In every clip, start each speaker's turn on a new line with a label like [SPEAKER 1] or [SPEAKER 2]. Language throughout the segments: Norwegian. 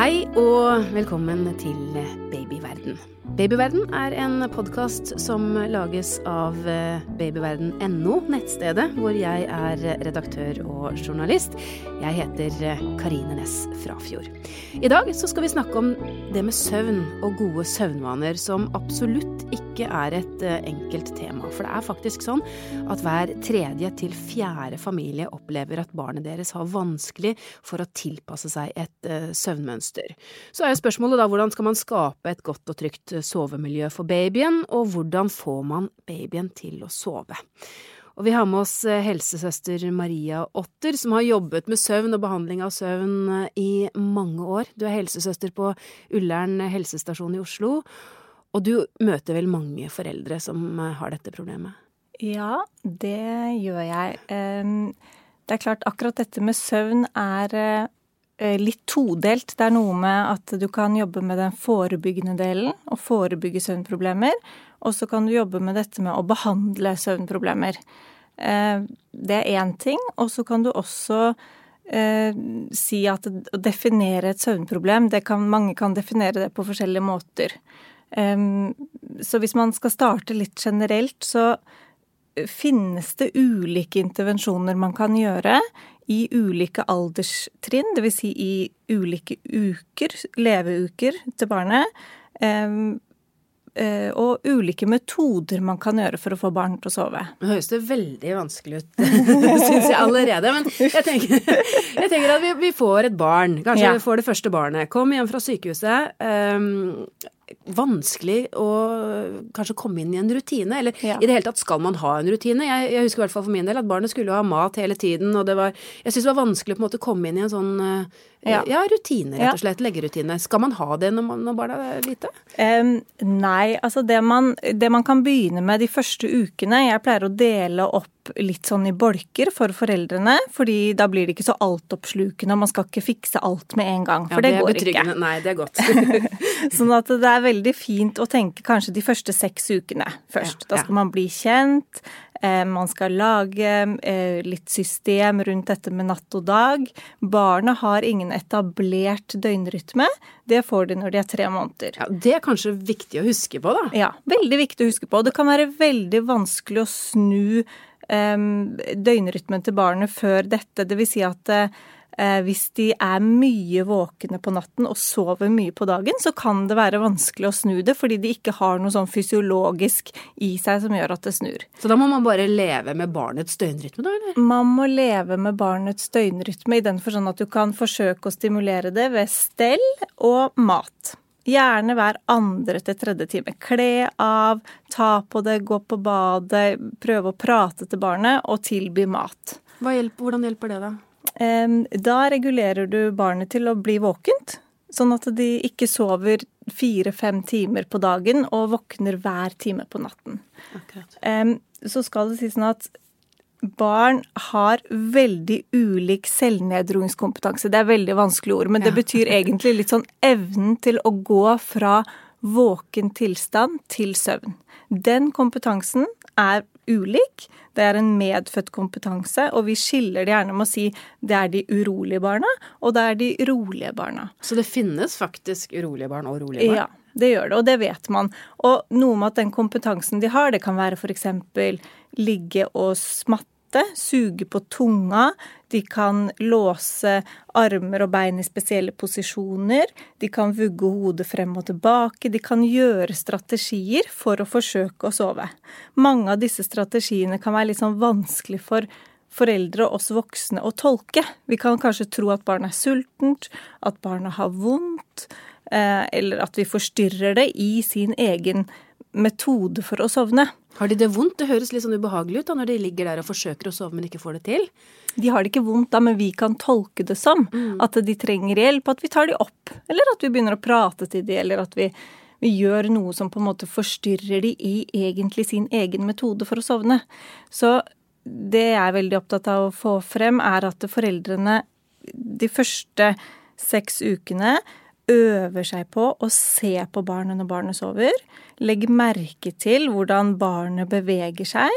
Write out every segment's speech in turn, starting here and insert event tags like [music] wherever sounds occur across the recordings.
[SPEAKER 1] Hei og velkommen til Babyverden. Babyverden er en podkast som lages av babyverden.no, nettstedet hvor jeg er redaktør og journalist. Jeg heter Karine Næss Frafjord. I dag så skal vi snakke om det med søvn og gode søvnvaner, som absolutt ikke er et enkelt tema. For det er faktisk sånn at hver tredje til fjerde familie opplever at barnet deres har vanskelig for å tilpasse seg et søvnmønster. Så er jo spørsmålet da hvordan skal man skape et godt og trygt sovemiljø for babyen, og hvordan får man babyen til å sove? Og vi har med oss helsesøster Maria Otter, som har jobbet med søvn og behandling av søvn i mange år. Du er helsesøster på Ullern helsestasjon i Oslo, og du møter vel mange foreldre som har dette problemet?
[SPEAKER 2] Ja, det gjør jeg. Det er klart, akkurat dette med søvn er litt todelt. Det er noe med at du kan jobbe med den forebyggende delen og forebygge søvnproblemer. Og så kan du jobbe med dette med å behandle søvnproblemer. Det er én ting. Og så kan du også eh, si at å definere et søvnproblem det kan, Mange kan definere det på forskjellige måter. Så hvis man skal starte litt generelt, så finnes det ulike intervensjoner man kan gjøre i ulike alderstrinn, dvs. Si i ulike uker, leveuker til barnet. Og ulike metoder man kan gjøre for å få barn til å sove.
[SPEAKER 1] Nå høres det veldig vanskelig ut, [laughs] syns jeg allerede. Men jeg tenker, jeg tenker at vi, vi, får et barn. Kanskje ja. vi får det første barnet. Kom hjem fra sykehuset. Um, vanskelig å kanskje komme inn i en rutine. Eller ja. i det hele tatt, skal man ha en rutine? Jeg, jeg, husker i hvert fall for min del at barnet skulle ha mat hele tiden, og det var Jeg syns det var vanskelig å på en måte komme inn i en sånn ja, ja rutiner, rett og slett. Leggerutine. Skal man ha det når, man, når barna er lite?
[SPEAKER 2] Um, nei, altså det man, det man kan begynne med de første ukene Jeg pleier å dele opp litt sånn i bolker for foreldrene, fordi da blir det ikke så altoppslukende, og man skal ikke fikse alt med en gang, for ja, det, det går ikke.
[SPEAKER 1] Nei, det er godt. [laughs]
[SPEAKER 2] sånn at det er veldig fint å tenke kanskje de første seks ukene først. Ja, da skal man bli kjent, man skal lage litt system rundt dette med natt og dag. Barnet har ingen etablert døgnrytme. Det får de når de er tre måneder.
[SPEAKER 1] Ja, Det er kanskje viktig å huske på, da?
[SPEAKER 2] Ja, veldig viktig å huske på. Det kan være veldig vanskelig å snu døgnrytmen til barnet før dette. Det vil si at hvis de er mye våkne på natten og sover mye på dagen, så kan det være vanskelig å snu det, fordi de ikke har noe sånn fysiologisk i seg som gjør at det snur.
[SPEAKER 1] Så da må man bare leve med barnets døgnrytme, da, eller?
[SPEAKER 2] Man må leve med barnets døgnrytme i den forstand at du kan forsøke å stimulere det ved stell og mat. Gjerne hver andre til tredje time. Kle av, ta på det, gå på badet, prøve å prate til barnet og tilby mat.
[SPEAKER 1] Hjelper, hvordan hjelper det, da?
[SPEAKER 2] Da regulerer du barnet til å bli våkent, sånn at de ikke sover fire-fem timer på dagen og våkner hver time på natten. Akkurat. Så skal det sies sånn at barn har veldig ulik selvnedroingskompetanse. Det er veldig vanskelig ord, men det betyr egentlig litt sånn evnen til å gå fra våken tilstand til søvn. Den kompetansen er ulik. Det er en medfødt kompetanse, og vi skiller det gjerne med å si det er de urolige barna, og det er de rolige barna.
[SPEAKER 1] Så det finnes faktisk urolige barn og rolige barn?
[SPEAKER 2] Ja, det gjør det, og det vet man. Og noe med at den kompetansen de har, det kan være f.eks. ligge og smatte suge på tunga, de kan låse armer og bein i spesielle posisjoner, de kan vugge hodet frem og tilbake, de kan gjøre strategier for å forsøke å sove. Mange av disse strategiene kan være litt sånn vanskelig for foreldre og oss voksne å tolke. Vi kan kanskje tro at barnet er sultent, at barnet har vondt, eller at vi forstyrrer det i sin egen metode for å sovne.
[SPEAKER 1] Har de det vondt? Det høres litt sånn ubehagelig ut da, når de ligger der og forsøker å sove, men ikke får det til.
[SPEAKER 2] De har det ikke vondt da, men vi kan tolke det som mm. at de trenger hjelp, at vi tar de opp. Eller at vi begynner å prate til de, eller at vi, vi gjør noe som på en måte forstyrrer de i egentlig sin egen metode for å sovne. Så det jeg er veldig opptatt av å få frem, er at foreldrene de første seks ukene øver seg på å se på barnet når barnet sover. Legg merke til hvordan barnet beveger seg.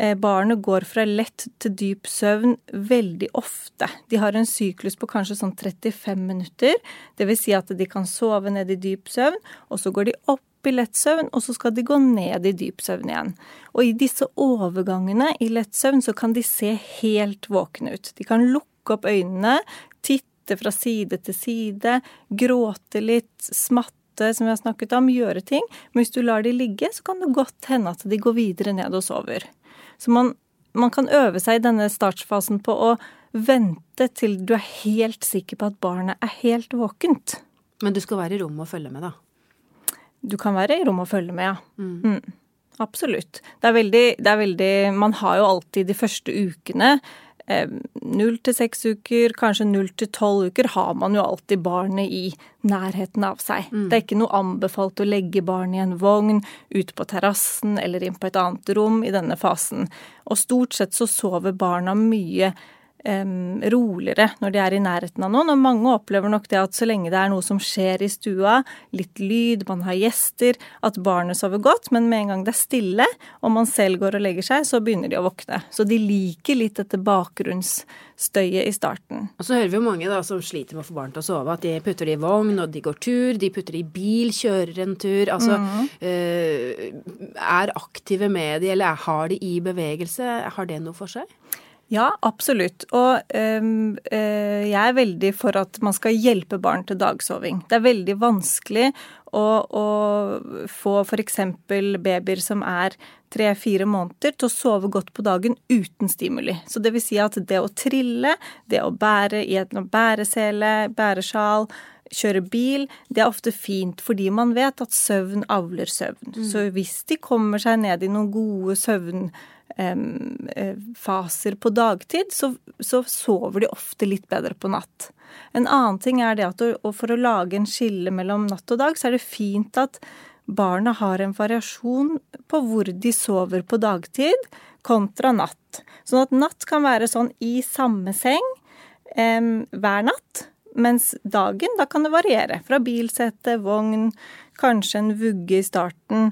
[SPEAKER 2] Eh, barnet går fra lett til dyp søvn veldig ofte. De har en syklus på kanskje sånn 35 minutter. Dvs. Si at de kan sove ned i dyp søvn, og så går de opp i lett søvn, og så skal de gå ned i dyp søvn igjen. Og i disse overgangene i lett søvn så kan de se helt våkne ut. De kan lukke opp øynene, titte fra side til side, gråte litt, smatte, som vi har snakket om, gjøre ting. Men hvis du lar de ligge, så kan det godt hende at de går videre ned og sover. Så man, man kan øve seg i denne startfasen på å vente til du er helt sikker på at barnet er helt våkent.
[SPEAKER 1] Men du skal være i rommet og følge med, da?
[SPEAKER 2] Du kan være i rommet og følge med, ja. Mm. Mm. Absolutt. Det er, veldig, det er veldig Man har jo alltid de første ukene Null til seks uker, kanskje null til tolv uker, har man jo alltid barnet i nærheten av seg. Mm. Det er ikke noe anbefalt å legge barnet i en vogn, ut på terrassen eller inn på et annet rom i denne fasen. Og stort sett så sover barna mye um, roligere når de er i nærheten av noen. Og mange opplever nok det at så lenge det er noe som skjer i stua, litt lyd, man har gjester, at barnet sover godt. Men med en gang det er stille, og man selv går og legger seg, så begynner de å våkne. Så de liker litt dette bakgrunnsstøyet i starten.
[SPEAKER 1] Og så hører vi jo mange da som sliter med å få barn til å sove, at de putter det i vogn, og de går tur, de putter det i bil, kjører en tur. Altså mm. øh, er aktive med de, eller har de i bevegelse. Har det noe for seg?
[SPEAKER 2] Ja, absolutt. Og øh, jeg er veldig for at man skal hjelpe barn til dagsoving. Det er veldig vanskelig å, å få f.eks. babyer som er tre-fire måneder til å sove godt på dagen uten stimuli. Så det vil si at det å trille, det å bære i en bæresele, bæresjal, kjøre bil, det er ofte fint fordi man vet at søvn avler søvn. Mm. Så hvis de kommer seg ned i noen gode søvn Eh, faser på dagtid, så, så, sover de ofte litt bedre på natt. En annen ting er det at for å lage en skille mellom natt og dag, så er det fint at barna har en variasjon på hvor de sover på dagtid kontra natt. Sånn at natt kan være sånn i samme seng eh, hver natt. Mens dagen, da kan det variere. Fra bilsete, vogn, kanskje en vugge i starten.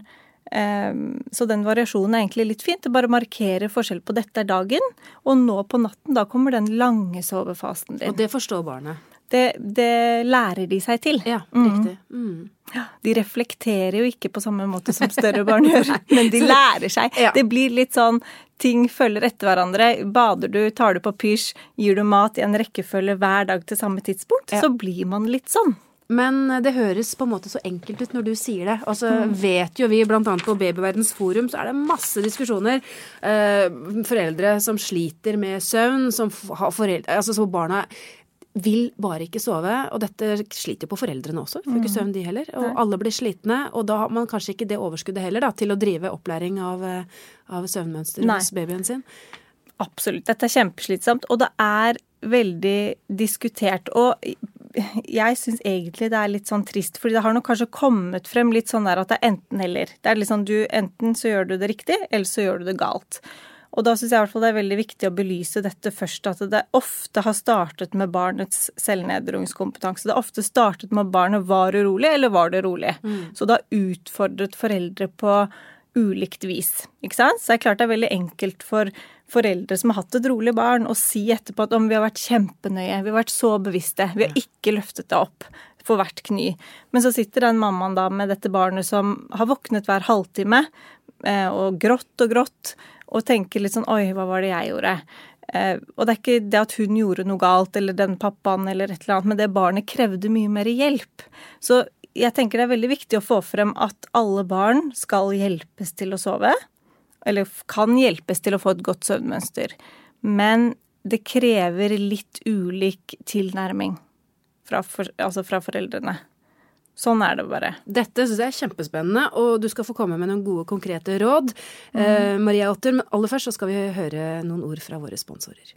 [SPEAKER 2] Ehm, så den variasjonen er egentlig litt fint. Det bare markerer forskjell på dette er dagen, og nå på natten, da kommer den lange sovefasen din.
[SPEAKER 1] Og det forstår barnet?
[SPEAKER 2] Det, det lærer de seg til.
[SPEAKER 1] Ja, mm. riktig. Mm.
[SPEAKER 2] Ja, de reflekterer jo ikke på samme måte som større barn [laughs] gjør, men de lærer seg. Ja. Det blir litt sånn ting følger etter hverandre. Bader du, tar du på pysj, gir du mat i en rekkefølge hver dag til samme tidspunkt, ja. så blir man litt sånn.
[SPEAKER 1] Men det høres på en måte så enkelt ut når du sier det. Og så mm. vet jo vi, bl.a. på Babyverdens forum, så er det masse diskusjoner. Eh, foreldre som sliter med søvn, som har foreldre Altså så barna vil bare ikke sove, og dette sliter jo på foreldrene også. Får ikke mm. søvn de heller. Og alle blir slitne, og da har man kanskje ikke det overskuddet heller da, til å drive opplæring av, eh, av søvnmønster hos babyen sin.
[SPEAKER 2] Absolutt. Dette er kjempeslitsomt, og det er veldig diskutert. Og jeg syns egentlig det er litt sånn trist, fordi det har nok kanskje kommet frem litt sånn der at det er enten-eller. Det er litt sånn du enten så gjør du det riktig, eller så gjør du det galt. Og da syns jeg i hvert fall det er veldig viktig å belyse dette først, at det ofte har startet med barnets selvnedringskompetanse. Det har ofte startet med at barnet var urolig, eller var det rolig. Mm. Så det har utfordret foreldre på ulikt vis. Ikke sant? Så det er klart det er veldig enkelt for foreldre som har hatt et rolig barn, og si etterpå at om vi har vært kjempenøye, vi har vært så bevisste, vi har ikke løftet det opp for hvert kny. Men så sitter den mammaen da med dette barnet som har våknet hver halvtime eh, og grått og grått, og tenker litt sånn oi, hva var det jeg gjorde? Eh, og det er ikke det at hun gjorde noe galt, eller den pappaen, eller et eller annet, men det barnet krevde mye mer hjelp. Så jeg tenker det er veldig viktig å få frem at alle barn skal hjelpes til å sove. Eller kan hjelpes til å få et godt søvnmønster. Men det krever litt ulik tilnærming fra, for, altså fra foreldrene. Sånn er det bare.
[SPEAKER 1] Dette syns jeg er kjempespennende, og du skal få komme med noen gode, konkrete råd. Mm. Eh, Maria Otter, men aller først så skal vi høre noen ord fra våre sponsorer.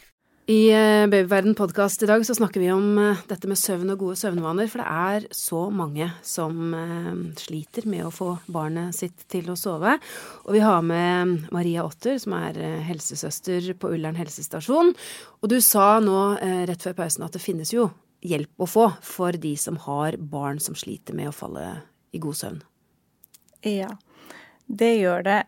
[SPEAKER 1] I eh, Babyverden podkast i dag så snakker vi om eh, dette med søvn og gode søvnvaner. For det er så mange som eh, sliter med å få barnet sitt til å sove. Og vi har med Maria Otter, som er helsesøster på Ullern helsestasjon. Og du sa nå rett før pausen at det finnes jo hjelp å få for de som har barn som sliter med å falle i god søvn.
[SPEAKER 2] Ja. Det gjør det.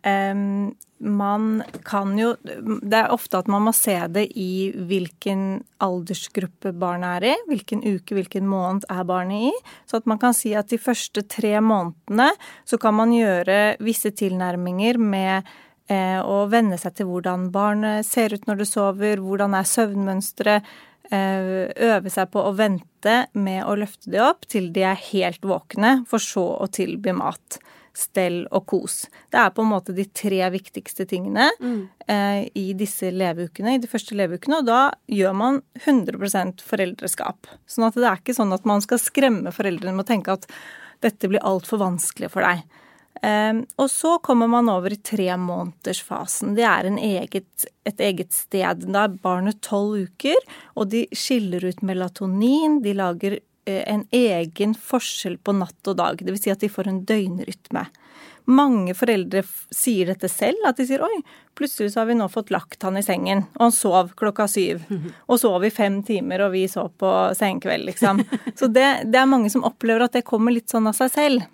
[SPEAKER 2] Man kan jo Det er ofte at man må se det i hvilken aldersgruppe barnet er i. Hvilken uke, hvilken måned er barnet i. Så at man kan si at de første tre månedene så kan man gjøre visse tilnærminger med eh, å venne seg til hvordan barnet ser ut når det sover, hvordan er søvnmønsteret. Eh, øve seg på å vente med å løfte de opp til de er helt våkne, for så å tilby mat stell og kos. Det er på en måte de tre viktigste tingene mm. eh, i disse leveukene, i de første leveukene, og da gjør man 100% foreldreskap. Sånn at det er ikke sånn at man skal skremme foreldrene med å tenke at dette blir altfor vanskelig for deg. Eh, og så kommer man over i tremånedersfasen. Det er eget, et eget sted. Da er barnet tolv uker, og de skiller ut melatonin, de lager en egen forskjell på natt og dag. Dvs. Si at de får en døgnrytme. Mange foreldre sier dette selv, at de sier oi, plutselig så har vi nå fått lagt han i sengen, og han sov klokka syv. [laughs] Og sov i fem timer, og vi så på senkveld, liksom. Så det, det er mange som opplever at det kommer litt sånn av seg selv.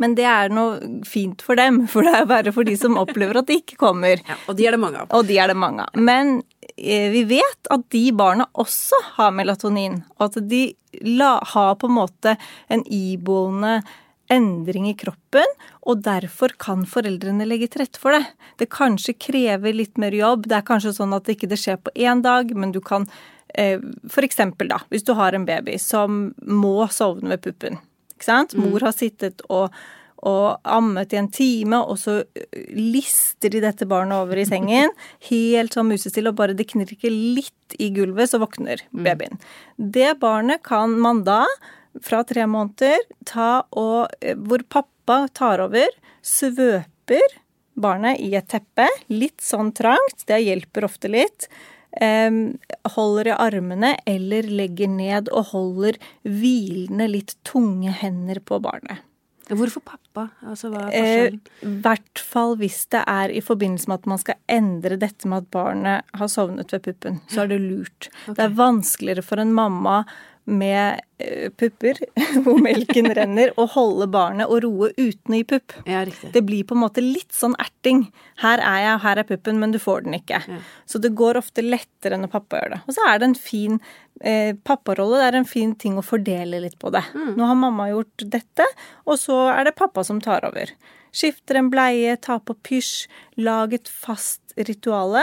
[SPEAKER 2] Men det er noe fint for dem, for det er bare for de som opplever at det ikke kommer.
[SPEAKER 1] Ja, og de er det mange av.
[SPEAKER 2] Og de er det mange av. Men Eh, vi vet at de barna også har melatonin, og at de la, har på en måte en iboende endring i kroppen, og derfor kan foreldrene legge til rette for det. Det kanskje krever litt mer jobb, det er kanskje sånn at det ikke skjer på én dag, men du kan F.eks. for eksempel da, hvis du har en baby som må sovne ved puppen. Ikke sant? Mm. Mor har sittet og og ammet i en time, og så lister de dette barnet over i sengen, [laughs] helt sånn musestille, og bare det knirker litt i gulvet, så våkner mm. babyen. Det barnet kan man da, fra tre måneder, ta og Hvor pappa tar over, svøper barnet i et teppe, litt sånn trangt, det hjelper ofte litt. holder i armene eller legger ned og holder hvilende litt tunge hender på barnet.
[SPEAKER 1] Hvorfor pappa? Altså, hva er
[SPEAKER 2] eh, forskjellen? I eh, hvert fall hvis det er i forbindelse med at man skal endre dette med at barnet har sovnet ved puppen. Så er det lurt. Okay. Det er vanskeligere for en mamma med eh, pupper, [laughs] hvor melken renner, og holde barnet og roe uten å gi pupp.
[SPEAKER 1] Ja,
[SPEAKER 2] det blir på en måte litt sånn erting. Her er jeg, her er puppen, men du får den ikke. Ja. Så det går ofte lettere når pappa gjør det. Og så er det en fin eh, papparolle. Det er en fin ting å fordele litt på det. Mm. Nå har mamma gjort dette, og så er det pappa som tar over. Skifter en bleie, tar på pysj, lag et fast rituale.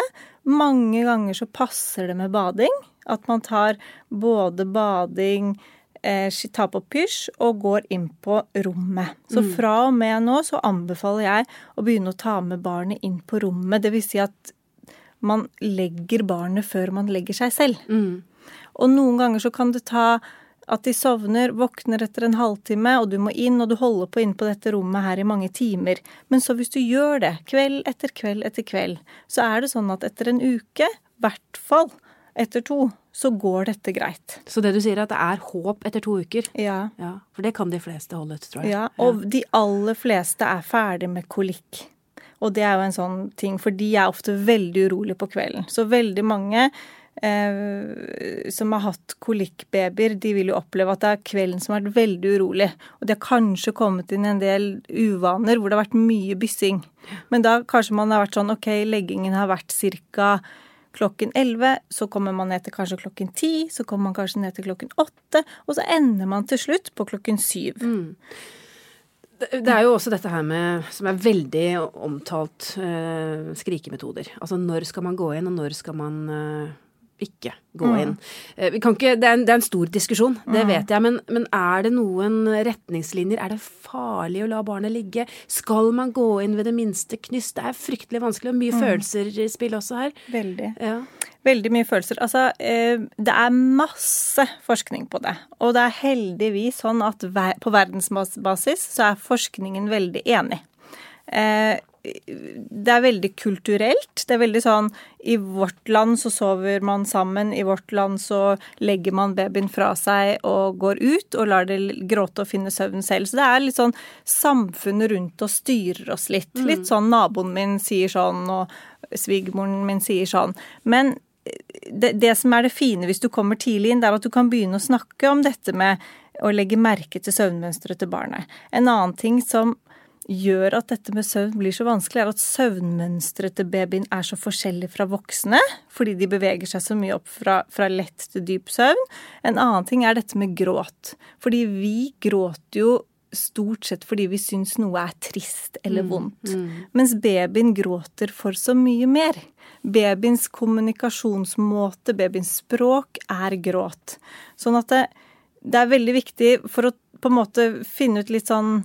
[SPEAKER 2] Mange ganger så passer det med bading. At man tar både bading, eh, tar på pysj og går inn på rommet. Så mm. fra og med nå så anbefaler jeg å begynne å ta med barnet inn på rommet. Det vil si at man legger barnet før man legger seg selv.
[SPEAKER 1] Mm.
[SPEAKER 2] Og noen ganger så kan det ta at de sovner, våkner etter en halvtime, og du må inn, og du holder på inn på dette rommet her i mange timer. Men så hvis du gjør det, kveld etter kveld etter kveld, så er det sånn at etter en uke, i hvert fall, etter to, så går dette greit.
[SPEAKER 1] Så det du sier er at det er håp etter to uker?
[SPEAKER 2] Ja.
[SPEAKER 1] ja for det kan de fleste holde ut, tror
[SPEAKER 2] jeg. Ja, og ja. de aller fleste er ferdig med kolikk. Og det er jo en sånn ting, for de er ofte veldig urolige på kvelden. Så veldig mange eh, som har hatt kolikkbabyer, de vil jo oppleve at det er kvelden som har vært veldig urolig. Og de har kanskje kommet inn i en del uvaner hvor det har vært mye byssing. Men da kanskje man har vært sånn ok, leggingen har vært ca klokken 11, så kommer man ned til kanskje klokken 10, så kommer man kanskje ned til klokken 8, og så ender man til slutt på klokken 7.
[SPEAKER 1] Mm. Det er jo også dette her med, som er veldig omtalt, eh, skrikemetoder. Altså når skal man gå inn, og når skal man eh, ikke gå mm. inn. Eh, ikke, det, er en, det, er en, stor diskusjon, det mm. vet jeg. Men, men, er det noen retningslinjer? Er det farlig å la barnet ligge? Skal man gå inn ved det minste knyst? Det er fryktelig vanskelig, og mye mm. følelser i spill også her.
[SPEAKER 2] Veldig.
[SPEAKER 1] Ja.
[SPEAKER 2] Veldig mye følelser. Altså, eh, det er masse forskning på det. Og det er heldigvis sånn at på verdensbasis så er forskningen veldig enig. Eh, det er veldig kulturelt. Det er veldig sånn I vårt land så sover man sammen, i vårt land så legger man babyen fra seg og går ut og lar det gråte og finne søvn selv. Så det er litt sånn samfunnet rundt oss styrer oss litt. Mm. Litt sånn naboen min sier sånn, og svigermoren min sier sånn. Men det, det, som er det fine hvis du kommer tidlig inn, det er at du kan begynne å snakke om dette med å legge merke til søvnmønsteret til barnet. En annen ting som gjør at dette med søvn blir så vanskelig, er at søvnmønsteret til babyen er så forskjellig fra voksne, fordi de beveger seg så mye opp fra, fra, lett til dyp søvn. En annen ting er dette med gråt. Fordi vi gråter jo stort sett fordi vi syns noe er trist eller mm, vondt. Mm, mm. Mens babyen gråter for så mye mer. Babyens kommunikasjonsmåte, babyens språk, er gråt. Sånn at det, det er veldig viktig for å på en måte finne ut litt sånn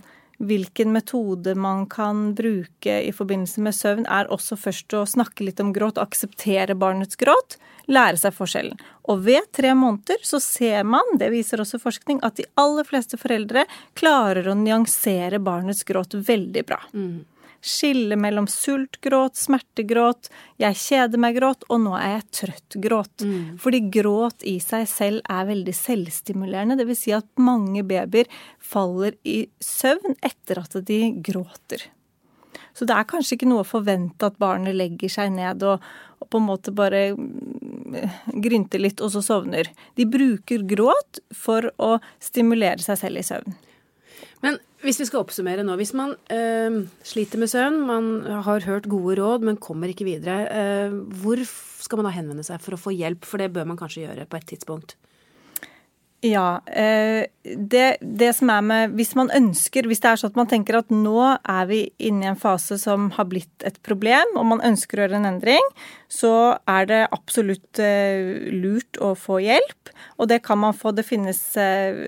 [SPEAKER 2] hvilken metode man kan bruke i forbindelse med søvn, er også først å snakke litt om gråt, akseptere barnets gråt, lære seg forskjellen. Og ved tre måneder så ser man, det viser også forskning, at de aller fleste foreldre klarer å nyansere barnets gråt veldig bra. Mm skille mellom sultgråt, smertegråt, jeg kjeder meg-gråt, og nå er jeg trøtt-gråt. Mm. Fordi gråt i seg selv er veldig selvstimulerende. Det vil si at mange babyer faller i søvn etter at de gråter. Så det er kanskje ikke noe å forvente at barnet legger seg ned og, og på en måte bare mm, grynter litt, og så sovner. De bruker gråt for å stimulere seg selv i søvn.
[SPEAKER 1] Men hvis vi skal oppsummere nå. Hvis man øh, sliter med søvn, man har hørt gode råd, men kommer ikke videre. Øh, hvor skal man da henvende seg for å få hjelp? For det bør man kanskje gjøre på et tidspunkt.
[SPEAKER 2] Ja. Eh, det, det, som er med Hvis man ønsker Hvis det er sånn at man tenker at nå er vi inne i en fase som har blitt et problem, og man ønsker å gjøre en endring, så er det absolutt eh, lurt å få hjelp. Og det kan man få. Det finnes eh,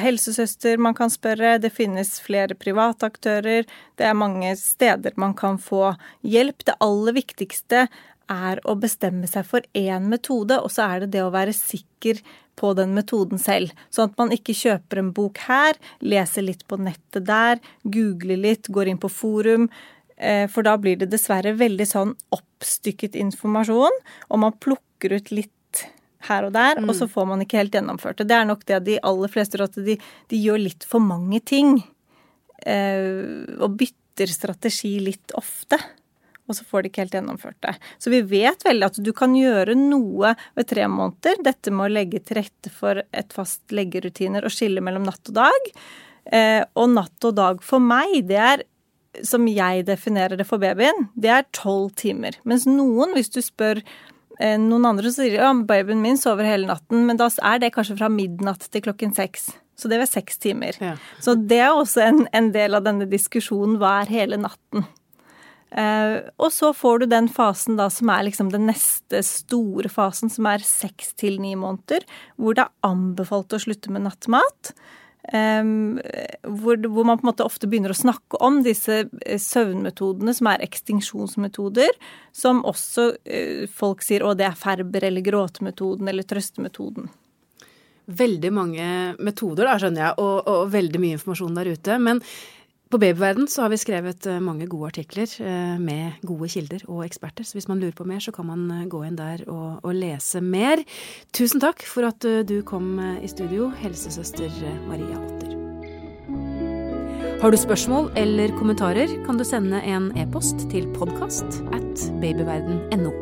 [SPEAKER 2] helsesøster man kan spørre, det finnes flere private aktører. Det er mange steder man kan få hjelp. Det aller viktigste er å bestemme seg for én metode, og så er det det å være sikker på den metoden selv. Sånn at man ikke kjøper en bok her, leser litt på nettet der, googler litt, går inn på forum. Eh, for da blir det dessverre veldig sånn oppstykket informasjon, og man plukker ut litt her og der, mm. og så mm. får man ikke helt gjennomført det. Det er nok det de aller fleste gjør, at de, de gjør litt for mange ting. Eh, og bytter strategi litt ofte og så får de ikke helt gjennomført det. Så vi vet veldig at du kan gjøre noe ved tre måneder. Dette med å legge til rette for et fast leggerutiner og skille mellom natt og dag. Eh, og natt og dag for meg, det er som jeg definerer det for babyen, det er tolv timer. Mens noen, hvis du spør eh, noen andre, så sier de ja, babyen min sover hele natten, men da er det kanskje fra midnatt til klokken seks. Så det var seks timer. Ja. Så det er også en, en del av denne diskusjonen hva er hele natten. Uh, og så får du den fasen da som er liksom den neste store fasen, som er seks til ni måneder, hvor det er anbefalt å slutte med nattmat. Um, hvor, hvor, man på en måte ofte begynner å snakke om disse eh, søvnmetodene som er ekstinksjonsmetoder, som også uh, folk sier å det er Ferber eller gråtemetoden eller trøstemetoden.
[SPEAKER 1] Veldig mange metoder, da, skjønner jeg, og, og veldig mye informasjon der ute. Men på Babyverden så har vi skrevet eh, mange gode artikler eh, med gode kilder og eksperter. Så hvis man lurer på mer, så kan man eh, gå inn der og, og lese mer. Tusen takk for at du kom i studio, helsesøster Maria Otter. Har du spørsmål eller kommentarer, kan du sende en e-post til podkast at babyverden.no.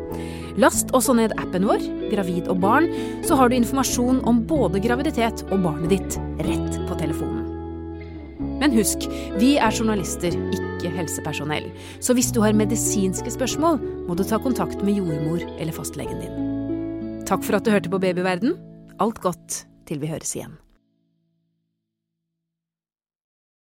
[SPEAKER 1] Last også ned appen vår, Gravid og barn, så har du informasjon om både graviditet og barnet ditt rett på telefonen. Men husk, vi er journalister, ikke helsepersonell. Så hvis du har medisinske spørsmål, må du ta kontakt med jordmor eller fastlegen din. Takk for at du hørte på Babyverden. Alt godt til vi høres igjen.